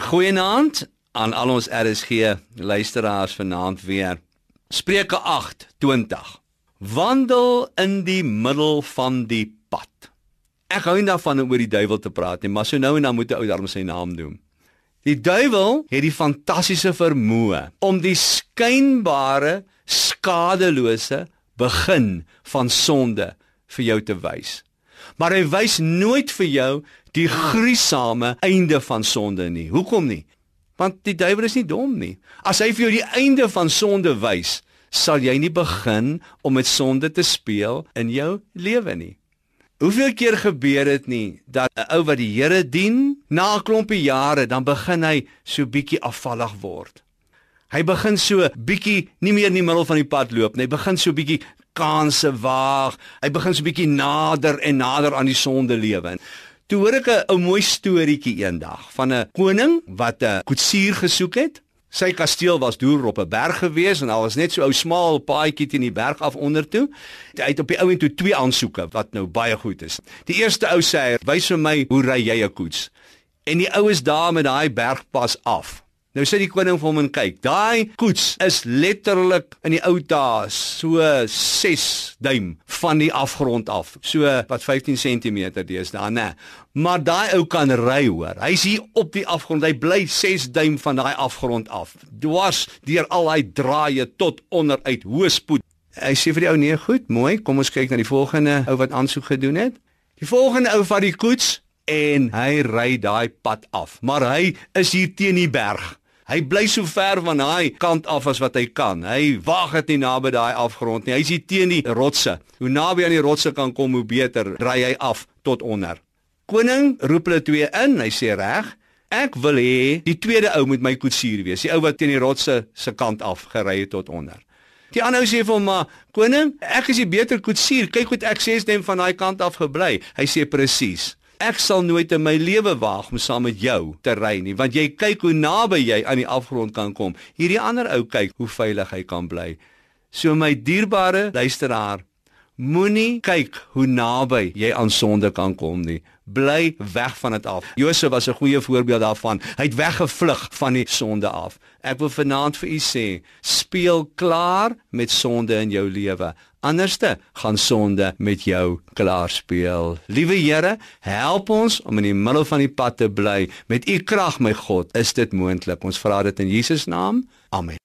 Goeienaand aan al ons RSG luisteraars vanaand weer. Spreuke 8:20. Wandel in die middel van die pad. Ek hou nie daarvan om oor die duiwel te praat nie, maar so nou en dan moet 'n ou daarom sy naam noem. Die duiwel het die fantastiese vermoë om die skynbare skadelose begin van sonde vir jou te wys. Maar hy wys nooit vir jou die gruisame einde van sonde nie. Hoekom nie? Want die duiwel is nie dom nie. As hy vir jou die einde van sonde wys, sal jy nie begin om met sonde te speel in jou lewe nie. Hoeveel keer gebeur dit nie dat 'n ou wat die Here dien, na 'n klompie jare dan begin hy so bietjie afvallig word. Hy begin so bietjie nie meer in die middel van die pad loop nie. Hy begin so bietjie kanse waag. Hy begin so bietjie nader en nader aan die sonde lewe. Toe hoor ek 'n mooi storieetjie eendag van 'n koning wat 'n koetsier gesoek het. Sy kasteel was deur op 'n berg gewees en daar was net so 'n ou smaal paadjie teen die berg af onder toe. Hy het op die ou en toe twee aansoeke wat nou baie goed is. Die eerste ou sê: "Wys vir my hoe ry jy 'n koets?" En die ou is daar met daai bergpas af. Nou sê die koning vir hom en kyk, daai koets is letterlik in die ou dae so 6 duim van die afgrond af. So wat 15 cm deesdae, né? Maar daai ou kan ry hoor. Hy's hier op die afgrond. Hy bly 6 duim van daai afgrond af. Dwars deur al daai draaie tot onder uit hoë spoed. Hy sê vir die ou nee, goed, mooi. Kom ons kyk na die volgende ou wat aansoek gedoen het. Die volgende ou van die koets en hy ry daai pad af. Maar hy is hier teen die berg. Hy bly so ver van daai kant af as wat hy kan. Hy wag dit nie naby daai afgrond nie. Hy's hier teen die rotse. Hoe naby aan die rotse kan kom, hoe beter. Ry hy af tot onder. Koning roep hulle twee in. Hy sê reg, ek wil hê die tweede ou moet my koetsier wees. Die ou wat teen die rotse se kant af gery het tot onder. Die ander sê vir hom: "Maar koning, ek is die beter koetsier. Kyk hoe ek sê stem van daai kant af gebly." Hy sê presies ek sal nooit in my lewe waag om saam met jou te ry nie want jy kyk hoe naby jy aan die afgrond kan kom. Hierdie ander ou kyk hoe veilig hy kan bly. So my dierbare luisteraar moenie kyk hoe naby jy aan sonde kan kom nie bly weg van dit af Josef was 'n goeie voorbeeld daarvan hy het weggevlug van die sonde af ek wil vanaand vir u sê speel klaar met sonde in jou lewe Anderste gaan sonde met jou klaar speel. Liewe Here, help ons om in die middel van die pad te bly. Met u krag, my God, is dit moontlik. Ons vra dit in Jesus naam. Amen.